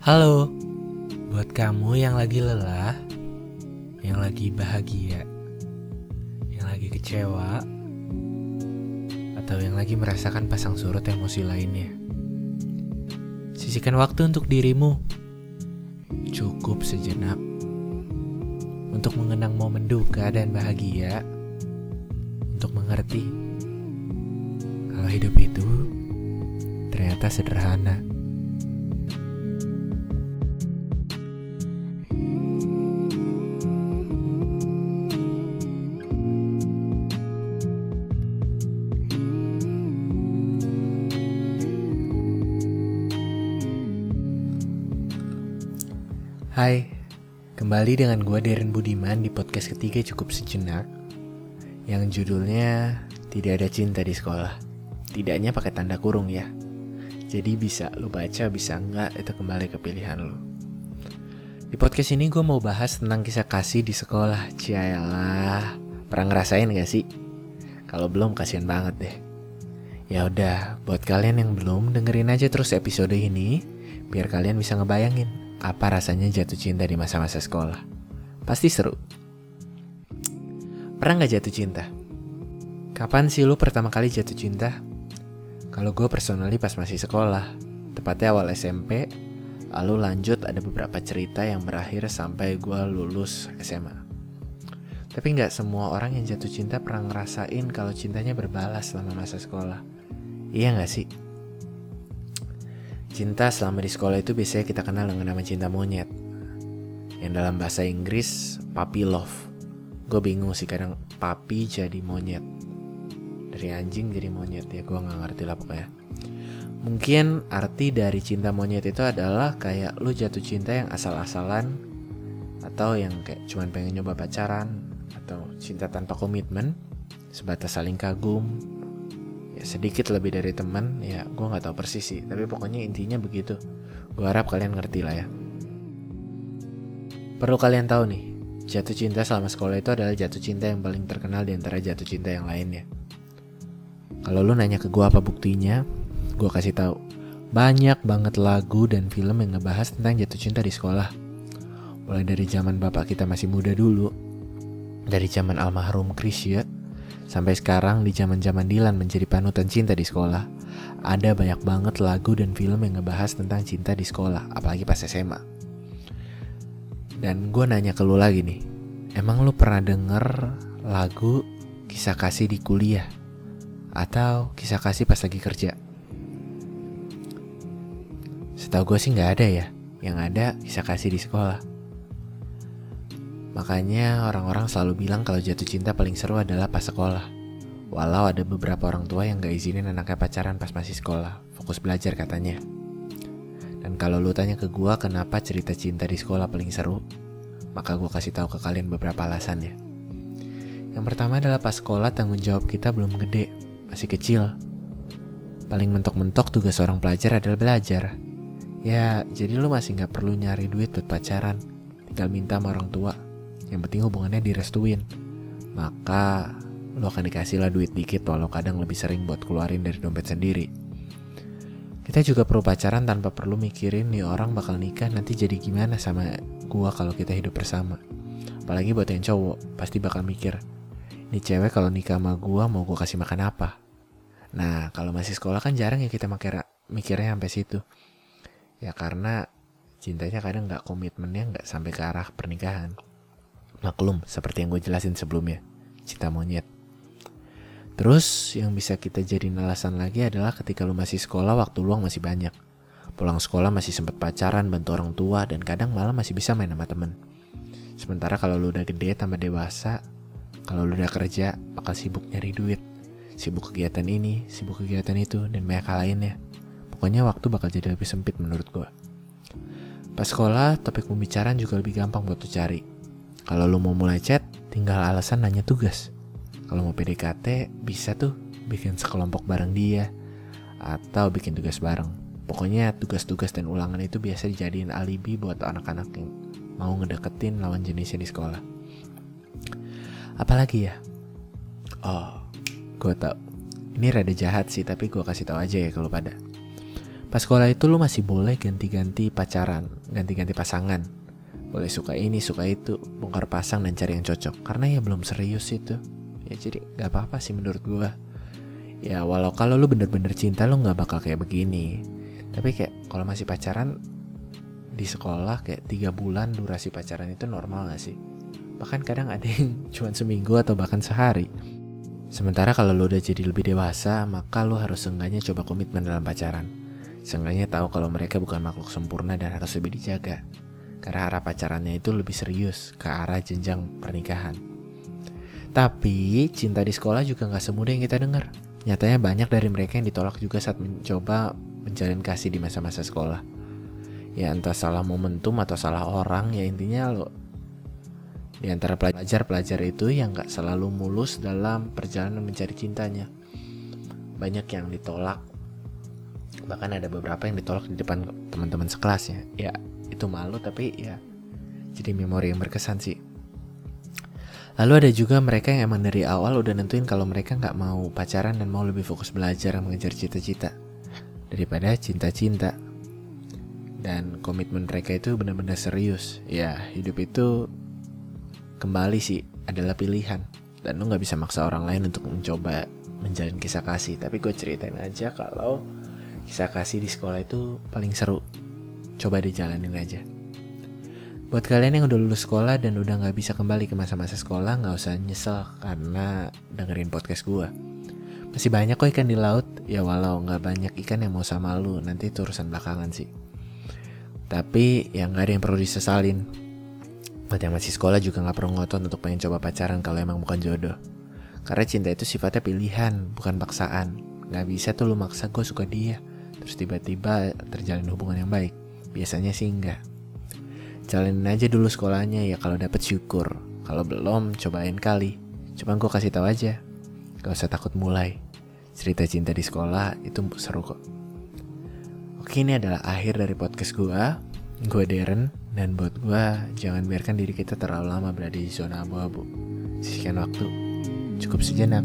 Halo, buat kamu yang lagi lelah, yang lagi bahagia, yang lagi kecewa, atau yang lagi merasakan pasang surut emosi lainnya. Sisihkan waktu untuk dirimu. Cukup sejenak untuk mengenang momen duka dan bahagia, untuk mengerti kalau hidup itu ternyata sederhana. Hai, kembali dengan gue Darren Budiman di podcast ketiga cukup sejenak Yang judulnya Tidak ada cinta di sekolah. Tidaknya pakai tanda kurung ya. Jadi bisa lu baca bisa enggak itu kembali ke pilihan lu. Di podcast ini gue mau bahas tentang kisah kasih di sekolah. Cialah, pernah ngerasain gak sih? Kalau belum kasihan banget deh. Ya udah, buat kalian yang belum dengerin aja terus episode ini biar kalian bisa ngebayangin apa rasanya jatuh cinta di masa-masa sekolah. Pasti seru. Pernah gak jatuh cinta? Kapan sih lu pertama kali jatuh cinta? Kalau gue personally pas masih sekolah, tepatnya awal SMP, lalu lanjut ada beberapa cerita yang berakhir sampai gue lulus SMA. Tapi nggak semua orang yang jatuh cinta pernah ngerasain kalau cintanya berbalas selama masa sekolah. Iya nggak sih? Cinta selama di sekolah itu biasanya kita kenal dengan nama cinta monyet. Yang dalam bahasa Inggris, puppy love. Gue bingung sih kadang papi jadi monyet. Dari anjing jadi monyet ya, gue gak ngerti lah pokoknya. Mungkin arti dari cinta monyet itu adalah kayak lu jatuh cinta yang asal-asalan atau yang kayak cuman pengen nyoba pacaran atau cinta tanpa komitmen sebatas saling kagum ya sedikit lebih dari teman ya gue nggak tahu persis sih. Tapi pokoknya intinya begitu. Gue harap kalian ngerti lah ya. Perlu kalian tahu nih jatuh cinta selama sekolah itu adalah jatuh cinta yang paling terkenal di antara jatuh cinta yang lainnya kalau lu nanya ke gue apa buktinya gue kasih tahu. Banyak banget lagu dan film yang ngebahas tentang jatuh cinta di sekolah. Mulai dari zaman bapak kita masih muda dulu. Dari zaman almarhum Krisya Sampai sekarang di zaman-zaman Dilan menjadi panutan cinta di sekolah, ada banyak banget lagu dan film yang ngebahas tentang cinta di sekolah, apalagi pas SMA. Dan gue nanya ke lu lagi nih, emang lu pernah denger lagu kisah kasih di kuliah? Atau kisah kasih pas lagi kerja? Setahu gue sih nggak ada ya, yang ada kisah kasih di sekolah. Makanya orang-orang selalu bilang kalau jatuh cinta paling seru adalah pas sekolah. Walau ada beberapa orang tua yang gak izinin anaknya pacaran pas masih sekolah, fokus belajar katanya. Dan kalau lu tanya ke gue kenapa cerita cinta di sekolah paling seru, maka gue kasih tahu ke kalian beberapa alasannya. Yang pertama adalah pas sekolah tanggung jawab kita belum gede, masih kecil. Paling mentok-mentok tugas seorang pelajar adalah belajar. Ya, jadi lu masih gak perlu nyari duit buat pacaran, tinggal minta sama orang tua yang penting hubungannya direstuin. Maka lo akan dikasih lah duit dikit walau kadang lebih sering buat keluarin dari dompet sendiri. Kita juga perlu pacaran tanpa perlu mikirin nih orang bakal nikah nanti jadi gimana sama gua kalau kita hidup bersama. Apalagi buat yang cowok pasti bakal mikir nih cewek kalau nikah sama gua mau gua kasih makan apa? Nah kalau masih sekolah kan jarang ya kita mikir mikirnya sampai situ. Ya karena cintanya kadang nggak komitmennya nggak sampai ke arah pernikahan Maklum, seperti yang gue jelasin sebelumnya, cinta monyet. Terus yang bisa kita jadi alasan lagi adalah ketika lu masih sekolah waktu luang masih banyak. Pulang sekolah masih sempat pacaran, bantu orang tua, dan kadang malah masih bisa main sama temen. Sementara kalau lu udah gede tambah dewasa, kalau lu udah kerja bakal sibuk nyari duit. Sibuk kegiatan ini, sibuk kegiatan itu, dan banyak hal lainnya. Pokoknya waktu bakal jadi lebih sempit menurut gue. Pas sekolah, topik pembicaraan juga lebih gampang buat lu cari kalau lu mau mulai chat, tinggal alasan nanya tugas. Kalau mau PDKT, bisa tuh bikin sekelompok bareng dia atau bikin tugas bareng. Pokoknya tugas-tugas dan ulangan itu biasa dijadiin alibi buat anak-anak yang mau ngedeketin lawan jenisnya di sekolah. Apalagi ya? Oh, gue tau. Ini rada jahat sih, tapi gue kasih tau aja ya kalau pada. Pas sekolah itu lu masih boleh ganti-ganti pacaran, ganti-ganti pasangan. Boleh suka ini, suka itu, bongkar pasang dan cari yang cocok. Karena ya belum serius itu. Ya jadi gak apa-apa sih menurut gua. Ya walau kalau lu bener-bener cinta lu gak bakal kayak begini. Tapi kayak kalau masih pacaran di sekolah kayak tiga bulan durasi pacaran itu normal gak sih? Bahkan kadang ada yang cuma seminggu atau bahkan sehari. Sementara kalau lu udah jadi lebih dewasa, maka lu harus seenggaknya coba komitmen dalam pacaran. Seenggaknya tahu kalau mereka bukan makhluk sempurna dan harus lebih dijaga. Karena arah pacarannya itu lebih serius ke arah jenjang pernikahan. Tapi cinta di sekolah juga nggak semudah yang kita dengar. Nyatanya banyak dari mereka yang ditolak juga saat mencoba menjalin kasih di masa-masa sekolah. Ya entah salah momentum atau salah orang ya intinya lo di antara pelajar-pelajar itu yang gak selalu mulus dalam perjalanan mencari cintanya. Banyak yang ditolak bahkan ada beberapa yang ditolak di depan teman-teman sekelas ya ya itu malu tapi ya jadi memori yang berkesan sih. Lalu ada juga mereka yang emang dari awal udah nentuin kalau mereka nggak mau pacaran dan mau lebih fokus belajar mengejar cita-cita daripada cinta-cinta. Dan komitmen mereka itu benar-benar serius. Ya hidup itu kembali sih adalah pilihan. Dan lu nggak bisa maksa orang lain untuk mencoba menjalin kisah kasih. Tapi gue ceritain aja kalau kisah kasih di sekolah itu paling seru. Coba dijalanin aja. Buat kalian yang udah lulus sekolah dan udah gak bisa kembali ke masa-masa sekolah, gak usah nyesel karena dengerin podcast gue. Masih banyak kok ikan di laut, ya walau gak banyak ikan yang mau sama lu, nanti itu urusan belakangan sih. Tapi yang gak ada yang perlu disesalin. Buat yang masih sekolah juga gak perlu ngotot untuk pengen coba pacaran kalau emang bukan jodoh. Karena cinta itu sifatnya pilihan, bukan paksaan. Gak bisa tuh lu maksa gue suka dia terus tiba-tiba terjalin hubungan yang baik biasanya sih enggak. Jalanin aja dulu sekolahnya ya kalau dapet syukur. Kalau belum cobain kali. Cuma gue kasih tahu aja. Gak usah takut mulai. Cerita cinta di sekolah itu seru kok. Oke ini adalah akhir dari podcast gue gue Darren dan buat gue jangan biarkan diri kita terlalu lama berada di zona abu-abu. Sisihkan waktu. Cukup sejenak